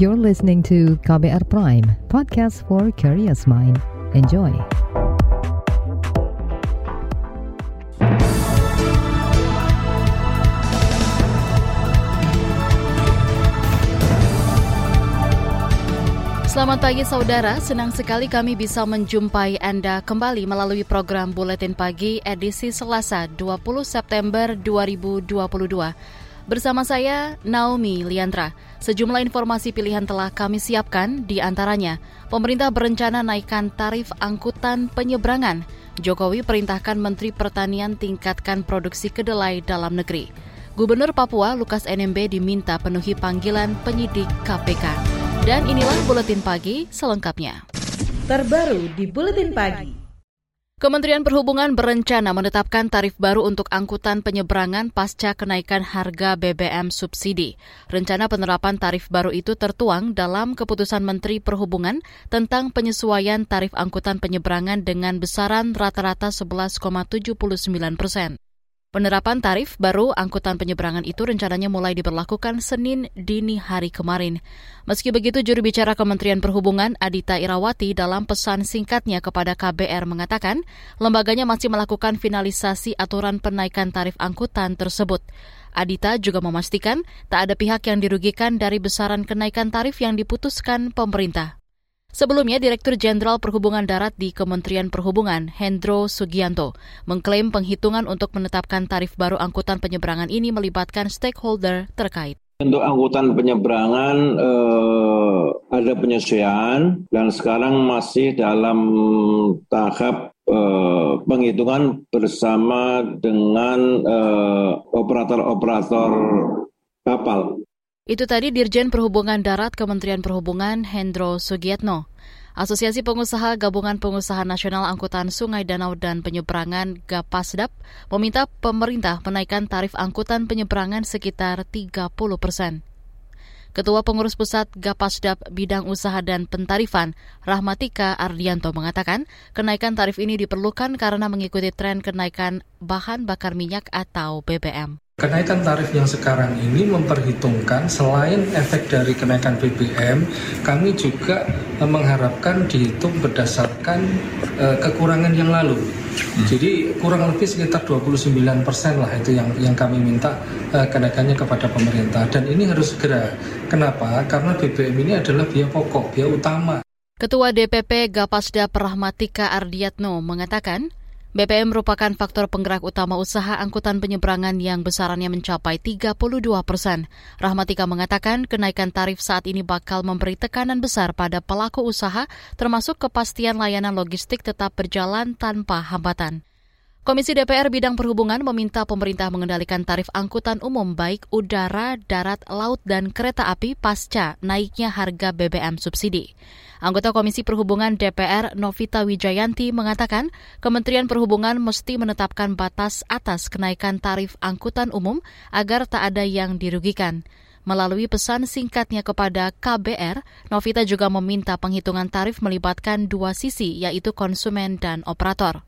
You're listening to KBR Prime, podcast for curious mind. Enjoy. Selamat pagi saudara, senang sekali kami bisa menjumpai Anda kembali melalui program Buletin Pagi edisi Selasa 20 September 2022. Bersama saya, Naomi Liandra. Sejumlah informasi pilihan telah kami siapkan, di antaranya, pemerintah berencana naikkan tarif angkutan penyeberangan. Jokowi perintahkan Menteri Pertanian tingkatkan produksi kedelai dalam negeri. Gubernur Papua Lukas NMB diminta penuhi panggilan penyidik KPK. Dan inilah Buletin Pagi selengkapnya. Terbaru di Buletin Pagi. Kementerian Perhubungan berencana menetapkan tarif baru untuk angkutan penyeberangan pasca kenaikan harga BBM subsidi. Rencana penerapan tarif baru itu tertuang dalam keputusan Menteri Perhubungan tentang penyesuaian tarif angkutan penyeberangan dengan besaran rata-rata 11,79 persen. Penerapan tarif baru angkutan penyeberangan itu rencananya mulai diberlakukan Senin dini hari kemarin. Meski begitu, juru bicara Kementerian Perhubungan Adita Irawati dalam pesan singkatnya kepada KBR mengatakan lembaganya masih melakukan finalisasi aturan penaikan tarif angkutan tersebut. Adita juga memastikan tak ada pihak yang dirugikan dari besaran kenaikan tarif yang diputuskan pemerintah. Sebelumnya, Direktur Jenderal Perhubungan Darat di Kementerian Perhubungan, Hendro Sugianto, mengklaim penghitungan untuk menetapkan tarif baru angkutan penyeberangan ini melibatkan stakeholder terkait. Untuk angkutan penyeberangan eh, ada penyesuaian dan sekarang masih dalam tahap eh, penghitungan bersama dengan eh, operator-operator kapal. Itu tadi Dirjen Perhubungan Darat Kementerian Perhubungan Hendro Sugiatno. Asosiasi Pengusaha Gabungan Pengusaha Nasional Angkutan Sungai Danau dan Penyeberangan GAPASDAP meminta pemerintah menaikkan tarif angkutan penyeberangan sekitar 30 persen. Ketua Pengurus Pusat Gapasdap Bidang Usaha dan Pentarifan, Rahmatika Ardianto mengatakan, kenaikan tarif ini diperlukan karena mengikuti tren kenaikan bahan bakar minyak atau BBM. Kenaikan tarif yang sekarang ini memperhitungkan selain efek dari kenaikan BBM, kami juga mengharapkan dihitung berdasarkan uh, kekurangan yang lalu. Hmm. Jadi kurang lebih sekitar 29 persen lah itu yang yang kami minta uh, kenaikannya kepada pemerintah dan ini harus segera. Kenapa? Karena BBM ini adalah biaya pokok, biaya utama. Ketua DPP Gapasda Prahmatika Ardiatno mengatakan, BPM merupakan faktor penggerak utama usaha angkutan penyeberangan yang besarannya mencapai 32 persen. Rahmatika mengatakan kenaikan tarif saat ini bakal memberi tekanan besar pada pelaku usaha, termasuk kepastian layanan logistik tetap berjalan tanpa hambatan. Komisi DPR Bidang Perhubungan meminta pemerintah mengendalikan tarif angkutan umum baik udara, darat, laut, dan kereta api pasca naiknya harga BBM subsidi. Anggota Komisi Perhubungan DPR Novita Wijayanti mengatakan Kementerian Perhubungan mesti menetapkan batas atas kenaikan tarif angkutan umum agar tak ada yang dirugikan. Melalui pesan singkatnya kepada KBR, Novita juga meminta penghitungan tarif melibatkan dua sisi, yaitu konsumen dan operator.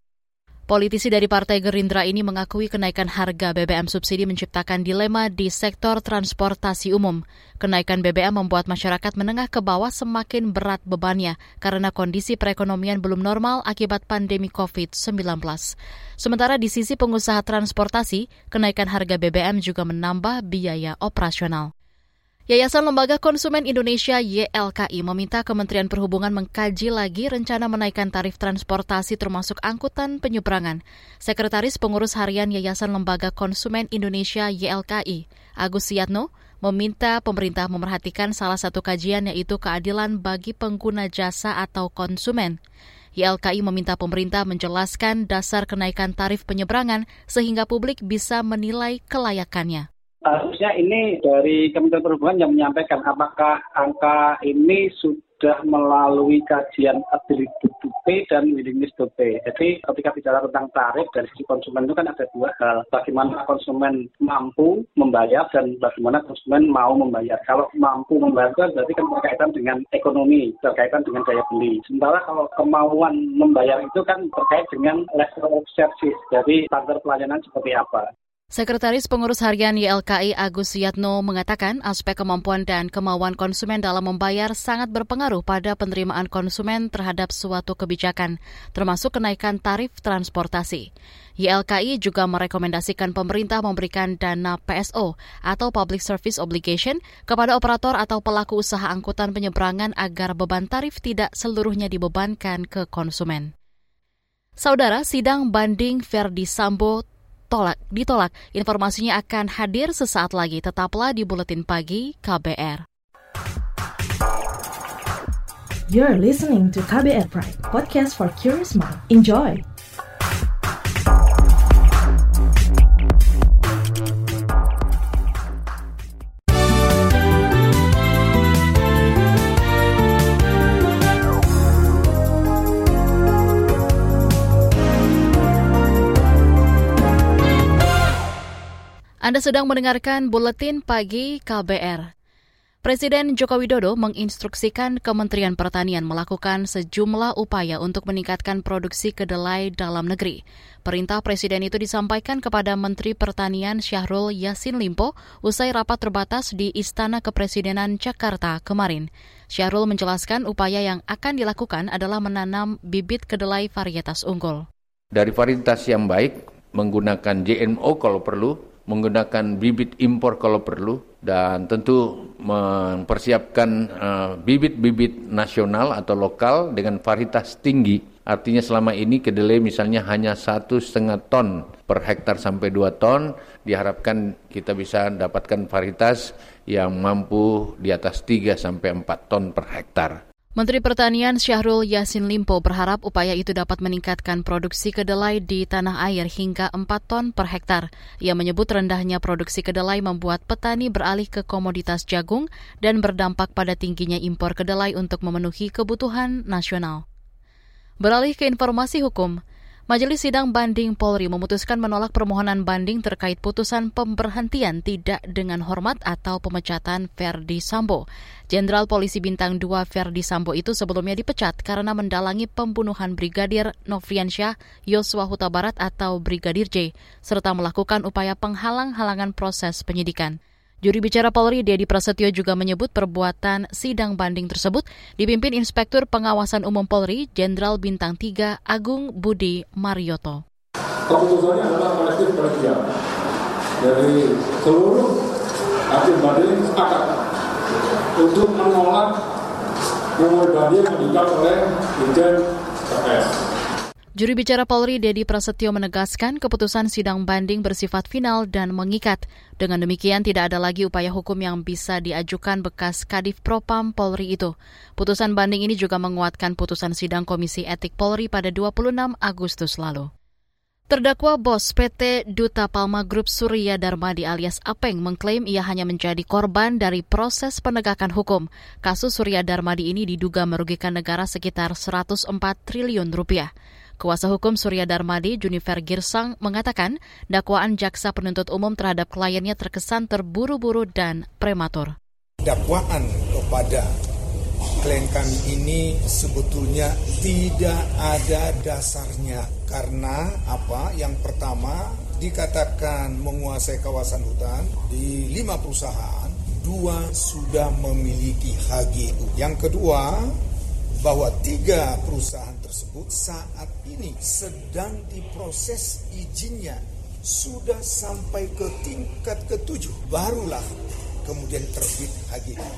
Politisi dari Partai Gerindra ini mengakui kenaikan harga BBM subsidi menciptakan dilema di sektor transportasi umum. Kenaikan BBM membuat masyarakat menengah ke bawah semakin berat bebannya karena kondisi perekonomian belum normal akibat pandemi COVID-19. Sementara di sisi pengusaha transportasi, kenaikan harga BBM juga menambah biaya operasional. Yayasan Lembaga Konsumen Indonesia YLKI meminta Kementerian Perhubungan mengkaji lagi rencana menaikkan tarif transportasi termasuk angkutan penyeberangan. Sekretaris Pengurus Harian Yayasan Lembaga Konsumen Indonesia YLKI, Agus Siatno, meminta pemerintah memerhatikan salah satu kajian yaitu keadilan bagi pengguna jasa atau konsumen. YLKI meminta pemerintah menjelaskan dasar kenaikan tarif penyeberangan sehingga publik bisa menilai kelayakannya harusnya ini dari Kementerian Perhubungan yang menyampaikan apakah angka ini sudah melalui kajian ability dan willingness to pay. Jadi ketika bicara tentang tarif dari sisi konsumen itu kan ada dua hal. Bagaimana konsumen mampu membayar dan bagaimana konsumen mau membayar. Kalau mampu membayar itu berarti kan berkaitan dengan ekonomi, berkaitan dengan daya beli. Sementara kalau kemauan membayar itu kan terkait dengan level of service, jadi standar pelayanan seperti apa. Sekretaris Pengurus Harian YLKI Agus Yatno mengatakan aspek kemampuan dan kemauan konsumen dalam membayar sangat berpengaruh pada penerimaan konsumen terhadap suatu kebijakan, termasuk kenaikan tarif transportasi. YLKI juga merekomendasikan pemerintah memberikan dana PSO atau Public Service Obligation kepada operator atau pelaku usaha angkutan penyeberangan agar beban tarif tidak seluruhnya dibebankan ke konsumen. Saudara, sidang banding Verdi Sambo tolak, ditolak. Informasinya akan hadir sesaat lagi. Tetaplah di Buletin Pagi KBR. You're listening to KBR Pride, podcast for curious mind. Enjoy! Anda sedang mendengarkan Buletin Pagi KBR. Presiden Joko Widodo menginstruksikan Kementerian Pertanian melakukan sejumlah upaya untuk meningkatkan produksi kedelai dalam negeri. Perintah Presiden itu disampaikan kepada Menteri Pertanian Syahrul Yasin Limpo usai rapat terbatas di Istana Kepresidenan Jakarta kemarin. Syahrul menjelaskan upaya yang akan dilakukan adalah menanam bibit kedelai varietas unggul. Dari varietas yang baik, menggunakan GMO kalau perlu, menggunakan bibit impor kalau perlu dan tentu mempersiapkan uh, bibit-bibit nasional atau lokal dengan varietas tinggi. Artinya selama ini kedelai misalnya hanya satu setengah ton per hektar sampai dua ton, diharapkan kita bisa dapatkan varietas yang mampu di atas 3 sampai 4 ton per hektar. Menteri Pertanian Syahrul Yasin Limpo berharap upaya itu dapat meningkatkan produksi kedelai di tanah air hingga 4 ton per hektar. Ia menyebut rendahnya produksi kedelai membuat petani beralih ke komoditas jagung dan berdampak pada tingginya impor kedelai untuk memenuhi kebutuhan nasional. Beralih ke informasi hukum, Majelis Sidang Banding Polri memutuskan menolak permohonan banding terkait putusan pemberhentian tidak dengan hormat atau pemecatan Verdi Sambo. Jenderal Polisi Bintang 2 Verdi Sambo itu sebelumnya dipecat karena mendalangi pembunuhan Brigadir Nofriansyah Yosua Huta Barat atau Brigadir J, serta melakukan upaya penghalang-halangan proses penyidikan. Juri bicara Polri Dedi Prasetyo juga menyebut perbuatan sidang banding tersebut dipimpin Inspektur Pengawasan Umum Polri Jenderal Bintang 3 Agung Budi Marioto. Keputusannya adalah kolektif kolegial dari seluruh hakim banding sepakat untuk menolak memori banding yang oleh Dirjen PS. Juri bicara Polri Dedi Prasetyo menegaskan keputusan sidang banding bersifat final dan mengikat. Dengan demikian tidak ada lagi upaya hukum yang bisa diajukan bekas Kadif Propam Polri itu. Putusan banding ini juga menguatkan putusan sidang Komisi Etik Polri pada 26 Agustus lalu. Terdakwa bos PT Duta Palma Group Surya Darmadi alias Apeng mengklaim ia hanya menjadi korban dari proses penegakan hukum. Kasus Surya Darmadi ini diduga merugikan negara sekitar 104 triliun rupiah. Kuasa hukum Surya Darmadi, Junifer Girsang, mengatakan dakwaan jaksa penuntut umum terhadap kliennya terkesan terburu-buru dan prematur. Dakwaan kepada klien kami ini sebetulnya tidak ada dasarnya karena apa? Yang pertama dikatakan menguasai kawasan hutan di lima perusahaan, dua sudah memiliki HGU. Yang kedua bahwa tiga perusahaan tersebut saat ini sedang diproses izinnya sudah sampai ke tingkat ketujuh barulah kemudian terbit HGI.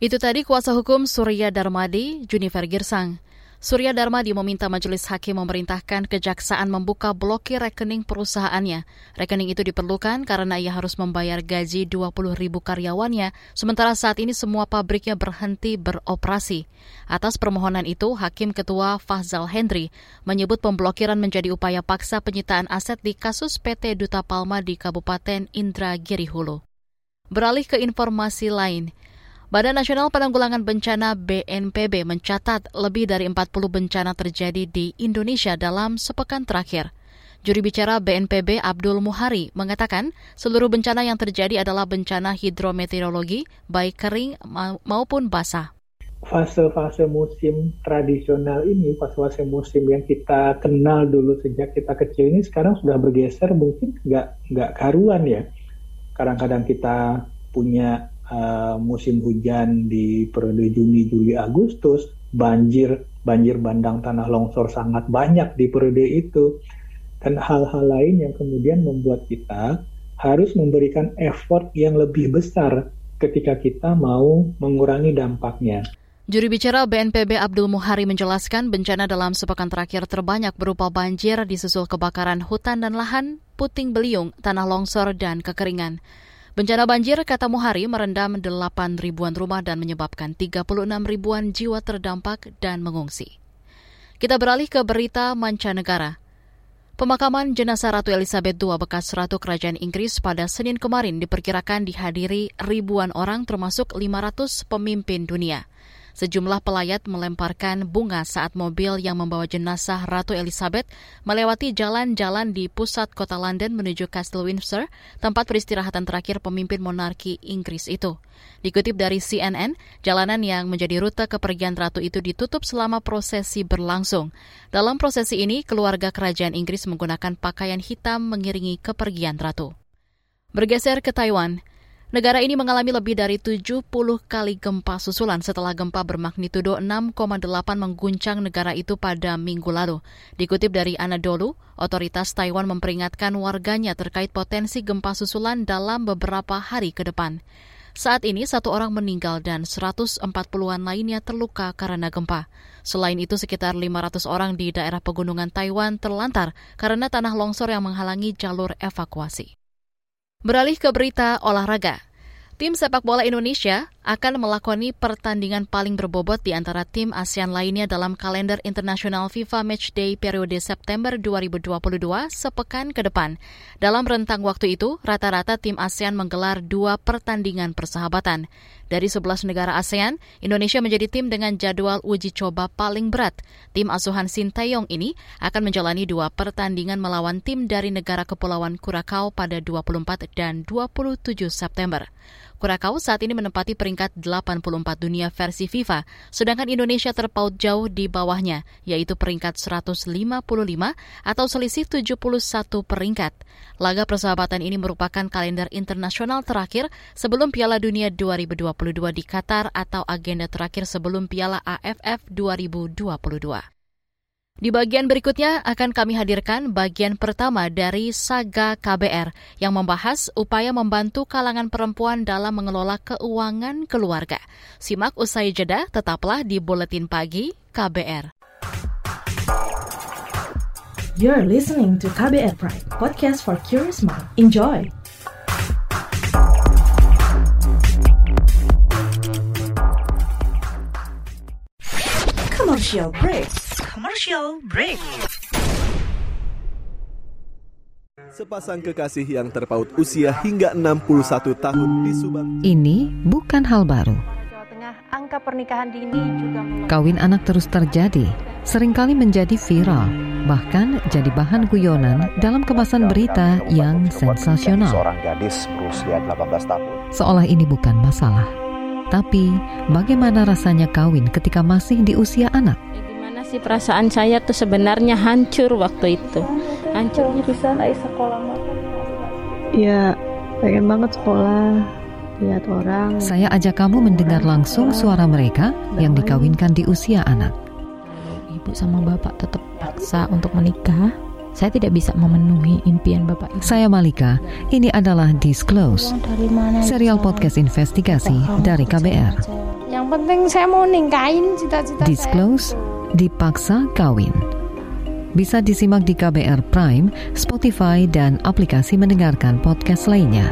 Itu tadi kuasa hukum Surya Darmadi, Junifer Girsang. Surya Darmadi meminta majelis hakim memerintahkan kejaksaan membuka blokir rekening perusahaannya. Rekening itu diperlukan karena ia harus membayar gaji 20 ribu karyawannya, sementara saat ini semua pabriknya berhenti beroperasi. Atas permohonan itu, Hakim Ketua Fahzal Hendri menyebut pemblokiran menjadi upaya paksa penyitaan aset di kasus PT Duta Palma di Kabupaten Indragiri Hulu. Beralih ke informasi lain, Badan Nasional Penanggulangan Bencana BNPB mencatat lebih dari 40 bencana terjadi di Indonesia dalam sepekan terakhir. Juri bicara BNPB Abdul Muhari mengatakan seluruh bencana yang terjadi adalah bencana hidrometeorologi, baik kering maupun basah. fase-fase musim tradisional ini, fase-fase musim yang kita kenal dulu sejak kita kecil ini sekarang sudah bergeser mungkin nggak nggak karuan ya. Kadang-kadang kita punya uh, musim hujan di periode Juni, Juli, Agustus, banjir banjir bandang tanah longsor sangat banyak di periode itu dan hal-hal lain yang kemudian membuat kita harus memberikan effort yang lebih besar ketika kita mau mengurangi dampaknya. Juri bicara BNPB Abdul Muhari menjelaskan bencana dalam sepekan terakhir terbanyak berupa banjir disusul kebakaran hutan dan lahan, puting beliung, tanah longsor, dan kekeringan. Bencana banjir, kata Muhari, merendam 8 ribuan rumah dan menyebabkan 36 ribuan jiwa terdampak dan mengungsi. Kita beralih ke berita mancanegara. Pemakaman jenazah Ratu Elizabeth II bekas Ratu Kerajaan Inggris pada Senin kemarin diperkirakan dihadiri ribuan orang termasuk 500 pemimpin dunia. Sejumlah pelayat melemparkan bunga saat mobil yang membawa jenazah Ratu Elizabeth melewati jalan-jalan di pusat kota London menuju Castle Windsor, tempat peristirahatan terakhir pemimpin monarki Inggris itu. Dikutip dari CNN, jalanan yang menjadi rute kepergian ratu itu ditutup selama prosesi berlangsung. Dalam prosesi ini, keluarga kerajaan Inggris menggunakan pakaian hitam mengiringi kepergian ratu. Bergeser ke Taiwan, Negara ini mengalami lebih dari 70 kali gempa susulan setelah gempa bermagnitudo 6,8 mengguncang negara itu pada minggu lalu. Dikutip dari Anadolu, otoritas Taiwan memperingatkan warganya terkait potensi gempa susulan dalam beberapa hari ke depan. Saat ini satu orang meninggal dan 140-an lainnya terluka karena gempa. Selain itu sekitar 500 orang di daerah pegunungan Taiwan terlantar karena tanah longsor yang menghalangi jalur evakuasi. Beralih ke berita olahraga. Tim sepak bola Indonesia akan melakoni pertandingan paling berbobot di antara tim ASEAN lainnya dalam kalender internasional FIFA Matchday periode September 2022 sepekan ke depan. Dalam rentang waktu itu, rata-rata tim ASEAN menggelar dua pertandingan persahabatan. Dari 11 negara ASEAN, Indonesia menjadi tim dengan jadwal uji coba paling berat. Tim asuhan Sinteyong ini akan menjalani dua pertandingan melawan tim dari negara Kepulauan Kurakau pada 24 dan 27 September. Kurakau saat ini menempati peringkat 84 dunia versi FIFA, sedangkan Indonesia terpaut jauh di bawahnya, yaitu peringkat 155 atau selisih 71 peringkat. Laga persahabatan ini merupakan kalender internasional terakhir sebelum Piala Dunia 2022 di Qatar atau agenda terakhir sebelum Piala AFF 2022. Di bagian berikutnya akan kami hadirkan bagian pertama dari Saga KBR yang membahas upaya membantu kalangan perempuan dalam mengelola keuangan keluarga. Simak usai jeda, tetaplah di Buletin Pagi KBR. You're listening to KBR Pride, podcast for curious mind. Enjoy! Commercial break. Commercial break. Sepasang kekasih yang terpaut usia hingga 61 tahun di Subang. Ini bukan hal baru. Jawa Tengah, angka pernikahan dini juga. Kawin anak terus terjadi, sering kali menjadi viral, bahkan jadi bahan guyonan dalam kemasan berita yang sensasional. Seorang gadis berusia 18 tahun. Seolah ini bukan masalah. Tapi, bagaimana rasanya kawin ketika masih di usia anak? Sih perasaan saya tuh sebenarnya hancur waktu itu. Hancur bisa naik sekolah Ya, pengen banget sekolah lihat orang. Saya ajak kamu mendengar langsung suara mereka yang dikawinkan di usia anak. Ibu sama bapak tetap paksa untuk menikah. Saya tidak bisa memenuhi impian bapak ibu. Saya Malika. Ini adalah Disclose, serial podcast investigasi dari KBR. Yang penting saya mau ningkain cita-cita Disclose, dipaksa kawin. Bisa disimak di KBR Prime, Spotify, dan aplikasi mendengarkan podcast lainnya.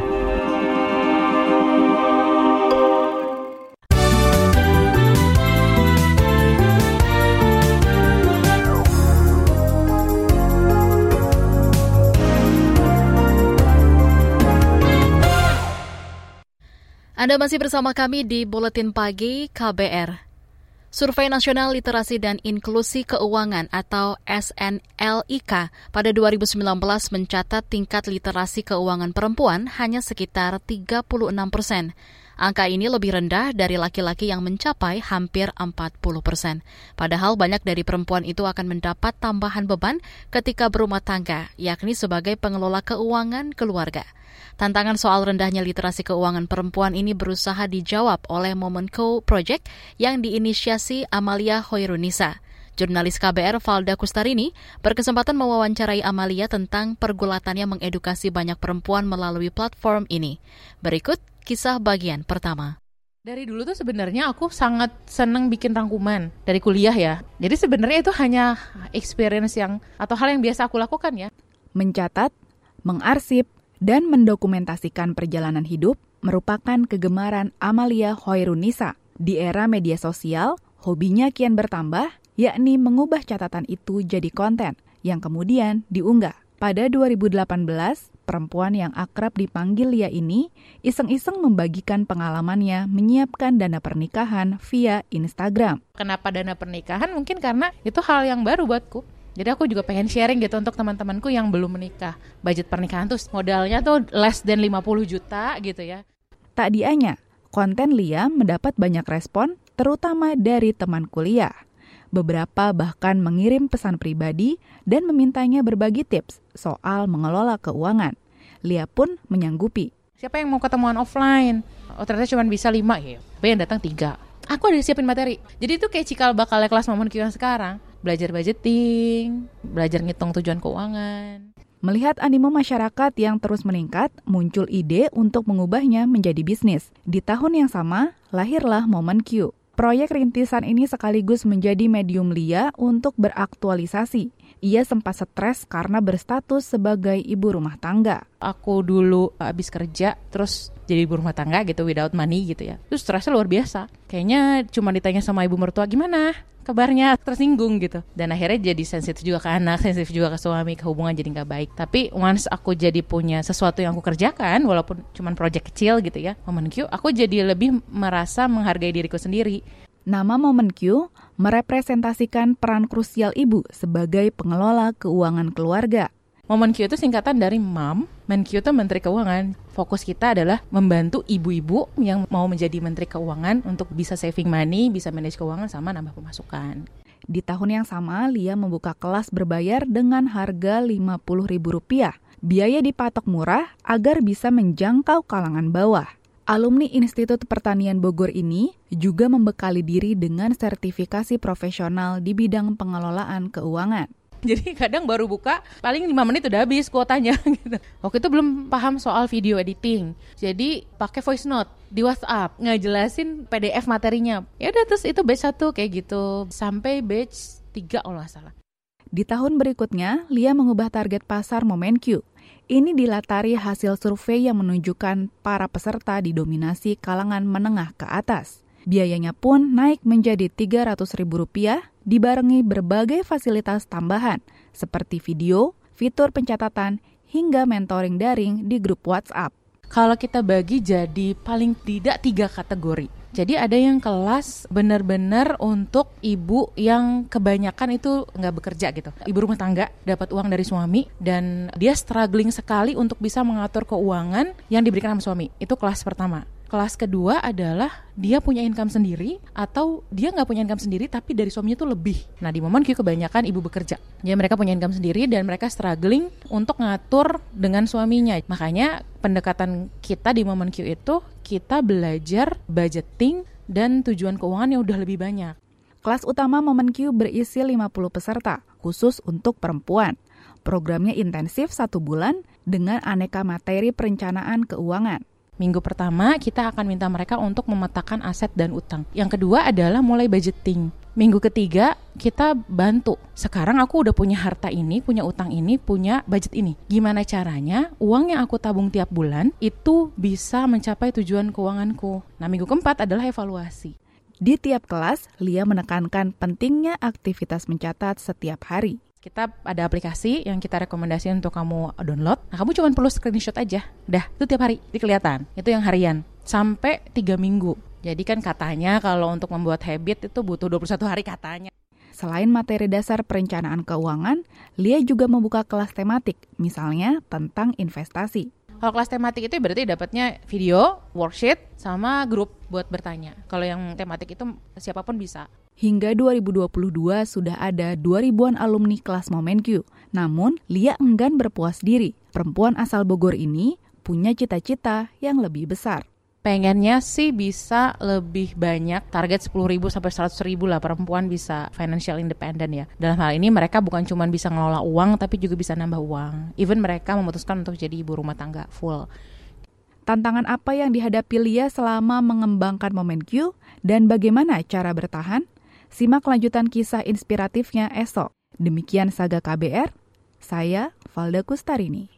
Anda masih bersama kami di Buletin Pagi KBR. Survei Nasional Literasi dan Inklusi Keuangan atau SNLIK pada 2019 mencatat tingkat literasi keuangan perempuan hanya sekitar 36 persen. Angka ini lebih rendah dari laki-laki yang mencapai hampir 40 persen. Padahal banyak dari perempuan itu akan mendapat tambahan beban ketika berumah tangga, yakni sebagai pengelola keuangan keluarga. Tantangan soal rendahnya literasi keuangan perempuan ini berusaha dijawab oleh Moment Co Project yang diinisiasi Amalia Hoirunisa. Jurnalis KBR Valda Kustarini berkesempatan mewawancarai Amalia tentang pergulatannya mengedukasi banyak perempuan melalui platform ini. Berikut kisah bagian pertama. Dari dulu tuh sebenarnya aku sangat senang bikin rangkuman dari kuliah ya. Jadi sebenarnya itu hanya experience yang atau hal yang biasa aku lakukan ya. Mencatat, mengarsip, dan mendokumentasikan perjalanan hidup merupakan kegemaran Amalia Hoirunisa. Di era media sosial, hobinya kian bertambah yakni mengubah catatan itu jadi konten yang kemudian diunggah. Pada 2018, perempuan yang akrab dipanggil Lia ini iseng-iseng membagikan pengalamannya menyiapkan dana pernikahan via Instagram. Kenapa dana pernikahan? Mungkin karena itu hal yang baru buatku. Jadi aku juga pengen sharing gitu untuk teman-temanku yang belum menikah. Budget pernikahan tuh modalnya tuh less than 50 juta gitu ya. Tak dianya, konten Lia mendapat banyak respon terutama dari teman kuliah. Beberapa bahkan mengirim pesan pribadi dan memintanya berbagi tips soal mengelola keuangan. Lia pun menyanggupi. Siapa yang mau ketemuan offline? Oh ternyata cuma bisa lima ya. Tapi yang datang tiga. Aku ada siapin materi. Jadi itu kayak cikal bakalnya kelas momen yang sekarang. Belajar budgeting, belajar ngitung tujuan keuangan. Melihat animo masyarakat yang terus meningkat, muncul ide untuk mengubahnya menjadi bisnis. Di tahun yang sama, lahirlah Momen Q. Proyek rintisan ini sekaligus menjadi medium Lia untuk beraktualisasi. Ia sempat stres karena berstatus sebagai ibu rumah tangga. Aku dulu habis kerja, terus jadi ibu rumah tangga gitu, without money gitu ya. Terus stresnya luar biasa. Kayaknya cuma ditanya sama ibu mertua gimana, kabarnya tersinggung gitu dan akhirnya jadi sensitif juga ke anak sensitif juga ke suami ke hubungan jadi nggak baik tapi once aku jadi punya sesuatu yang aku kerjakan walaupun cuma project kecil gitu ya momen aku jadi lebih merasa menghargai diriku sendiri Nama Momen Q merepresentasikan peran krusial ibu sebagai pengelola keuangan keluarga. Momen Q itu singkatan dari MAM, Q itu Menteri Keuangan. Fokus kita adalah membantu ibu-ibu yang mau menjadi Menteri Keuangan untuk bisa saving money, bisa manage keuangan sama nambah pemasukan. Di tahun yang sama, Lia membuka kelas berbayar dengan harga Rp50.000. Biaya dipatok murah agar bisa menjangkau kalangan bawah. Alumni Institut Pertanian Bogor ini juga membekali diri dengan sertifikasi profesional di bidang pengelolaan keuangan. Jadi kadang baru buka paling 5 menit udah habis kuotanya gitu. Waktu itu belum paham soal video editing. Jadi pakai voice note di WhatsApp ngejelasin PDF materinya. Ya udah terus itu batch 1 kayak gitu sampai batch 3 kalau nggak salah. Di tahun berikutnya, Lia mengubah target pasar MomenQ. Ini dilatari hasil survei yang menunjukkan para peserta didominasi kalangan menengah ke atas. Biayanya pun naik menjadi Rp300.000 dibarengi berbagai fasilitas tambahan seperti video, fitur pencatatan, hingga mentoring daring di grup WhatsApp. Kalau kita bagi jadi paling tidak tiga kategori. Jadi ada yang kelas benar-benar untuk ibu yang kebanyakan itu nggak bekerja gitu. Ibu rumah tangga dapat uang dari suami dan dia struggling sekali untuk bisa mengatur keuangan yang diberikan sama suami. Itu kelas pertama. Kelas kedua adalah dia punya income sendiri atau dia nggak punya income sendiri tapi dari suaminya tuh lebih. Nah di momen Q kebanyakan ibu bekerja. Jadi mereka punya income sendiri dan mereka struggling untuk ngatur dengan suaminya. Makanya pendekatan kita di momen Q itu kita belajar budgeting dan tujuan keuangan yang udah lebih banyak. Kelas utama Momen Q berisi 50 peserta, khusus untuk perempuan. Programnya intensif satu bulan dengan aneka materi perencanaan keuangan. Minggu pertama kita akan minta mereka untuk memetakan aset dan utang. Yang kedua adalah mulai budgeting. Minggu ketiga kita bantu. Sekarang aku udah punya harta ini, punya utang ini, punya budget ini. Gimana caranya uang yang aku tabung tiap bulan itu bisa mencapai tujuan keuanganku. Nah minggu keempat adalah evaluasi. Di tiap kelas, Lia menekankan pentingnya aktivitas mencatat setiap hari. Kita ada aplikasi yang kita rekomendasi untuk kamu download. Nah, kamu cuma perlu screenshot aja. Dah, itu tiap hari, di kelihatan. Itu yang harian. Sampai 3 minggu. Jadi kan katanya kalau untuk membuat habit itu butuh 21 hari katanya. Selain materi dasar perencanaan keuangan, Lia juga membuka kelas tematik, misalnya tentang investasi. Kalau kelas tematik itu berarti dapatnya video, worksheet, sama grup buat bertanya. Kalau yang tematik itu siapa pun bisa. Hingga 2022 sudah ada 2000-an alumni kelas Momenq. Namun, Lia enggan berpuas diri. Perempuan asal Bogor ini punya cita-cita yang lebih besar pengennya sih bisa lebih banyak target 10 ribu sampai 100 ribu lah perempuan bisa financial independent ya dalam hal ini mereka bukan cuma bisa ngelola uang tapi juga bisa nambah uang even mereka memutuskan untuk jadi ibu rumah tangga full Tantangan apa yang dihadapi Lia selama mengembangkan Momen Q dan bagaimana cara bertahan? Simak lanjutan kisah inspiratifnya esok. Demikian Saga KBR, saya Valda Kustarini.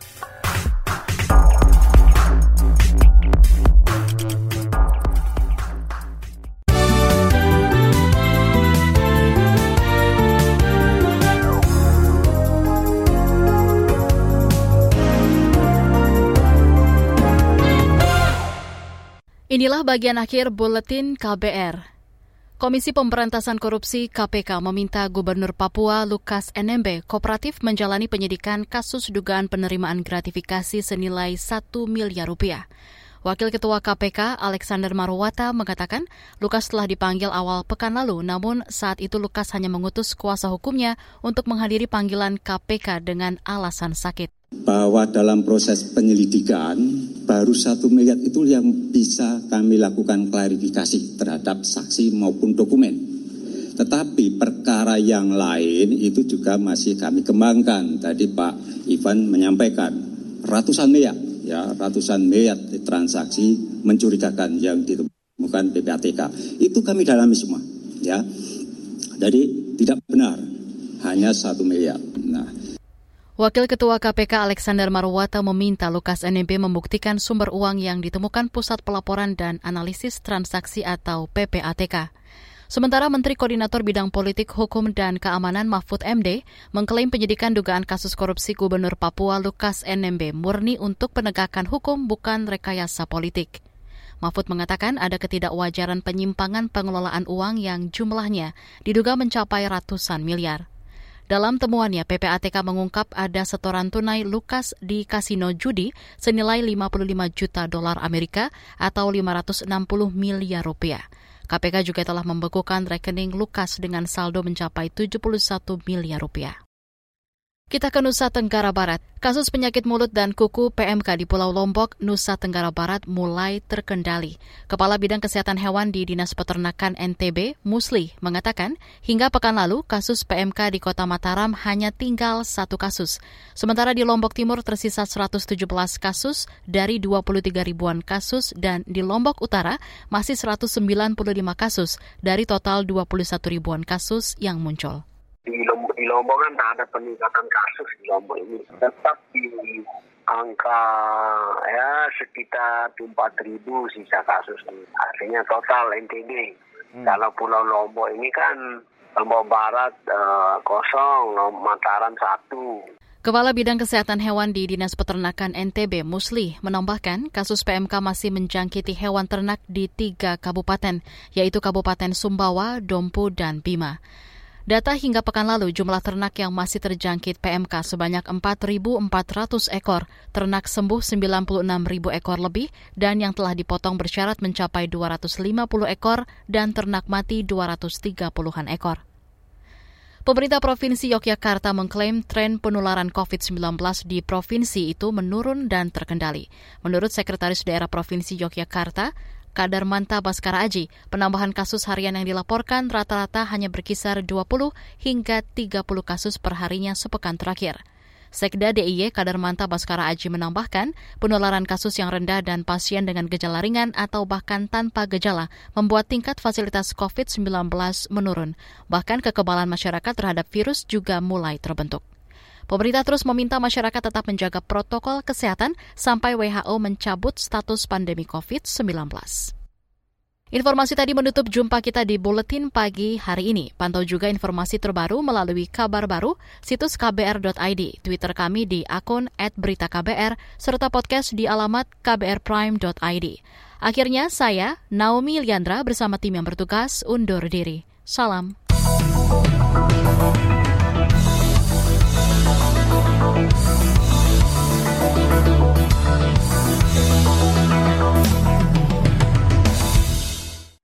Inilah bagian akhir buletin KBR. Komisi Pemberantasan Korupsi KPK meminta Gubernur Papua Lukas NMB kooperatif menjalani penyidikan kasus dugaan penerimaan gratifikasi senilai 1 miliar rupiah. Wakil Ketua KPK Alexander Marwata mengatakan Lukas telah dipanggil awal pekan lalu, namun saat itu Lukas hanya mengutus kuasa hukumnya untuk menghadiri panggilan KPK dengan alasan sakit bahwa dalam proses penyelidikan baru satu miliar itu yang bisa kami lakukan klarifikasi terhadap saksi maupun dokumen. Tetapi perkara yang lain itu juga masih kami kembangkan. Tadi Pak Ivan menyampaikan ratusan miliar, ya ratusan miliar transaksi mencurigakan yang ditemukan PPATK. Itu kami dalami semua, ya. Jadi tidak benar hanya satu miliar. Nah, Wakil Ketua KPK Alexander Marwata meminta Lukas NMB membuktikan sumber uang yang ditemukan Pusat Pelaporan dan Analisis Transaksi atau PPATK. Sementara Menteri Koordinator Bidang Politik, Hukum, dan Keamanan Mahfud MD mengklaim penyidikan dugaan kasus korupsi Gubernur Papua Lukas NMB murni untuk penegakan hukum bukan rekayasa politik. Mahfud mengatakan ada ketidakwajaran penyimpangan pengelolaan uang yang jumlahnya diduga mencapai ratusan miliar. Dalam temuannya, PPATK mengungkap ada setoran tunai Lukas di kasino judi senilai 55 juta dolar Amerika atau 560 miliar rupiah. KPK juga telah membekukan rekening Lukas dengan saldo mencapai 71 miliar rupiah. Kita ke Nusa Tenggara Barat. Kasus penyakit mulut dan kuku PMK di Pulau Lombok, Nusa Tenggara Barat mulai terkendali. Kepala Bidang Kesehatan Hewan di Dinas Peternakan NTB, Musli, mengatakan hingga pekan lalu kasus PMK di Kota Mataram hanya tinggal satu kasus. Sementara di Lombok Timur tersisa 117 kasus dari 23 ribuan kasus dan di Lombok Utara masih 195 kasus dari total 21 ribuan kasus yang muncul Lombok kan tak ada peningkatan kasus di Lombok ini. Tetap di angka ya sekitar 4 ribu sisa kasus ini. Artinya total NTB. Hmm. Kalau Pulau Lombok ini kan Lombok Barat uh, kosong, Mataram satu. Kepala Bidang Kesehatan Hewan di Dinas Peternakan NTB, Musli, menambahkan kasus PMK masih menjangkiti hewan ternak di tiga kabupaten, yaitu Kabupaten Sumbawa, Dompu, dan Bima. Data hingga pekan lalu jumlah ternak yang masih terjangkit PMK sebanyak 4.400 ekor, ternak sembuh 96.000 ekor lebih, dan yang telah dipotong bersyarat mencapai 250 ekor dan ternak mati 230-an ekor. Pemerintah Provinsi Yogyakarta mengklaim tren penularan COVID-19 di provinsi itu menurun dan terkendali. Menurut Sekretaris Daerah Provinsi Yogyakarta, Kadar Manta Baskara Aji, penambahan kasus harian yang dilaporkan rata-rata hanya berkisar 20 hingga 30 kasus per harinya sepekan terakhir. Sekda DIY Manta Baskara Aji menambahkan, penularan kasus yang rendah dan pasien dengan gejala ringan atau bahkan tanpa gejala membuat tingkat fasilitas COVID-19 menurun. Bahkan kekebalan masyarakat terhadap virus juga mulai terbentuk. Pemerintah terus meminta masyarakat tetap menjaga protokol kesehatan sampai WHO mencabut status pandemi COVID-19. Informasi tadi menutup jumpa kita di Buletin Pagi hari ini. Pantau juga informasi terbaru melalui kabar baru, situs kbr.id, Twitter kami di akun @beritaKBR, serta podcast di alamat kbrprime.id. Akhirnya saya, Naomi Liandra bersama tim yang bertugas undur diri. Salam.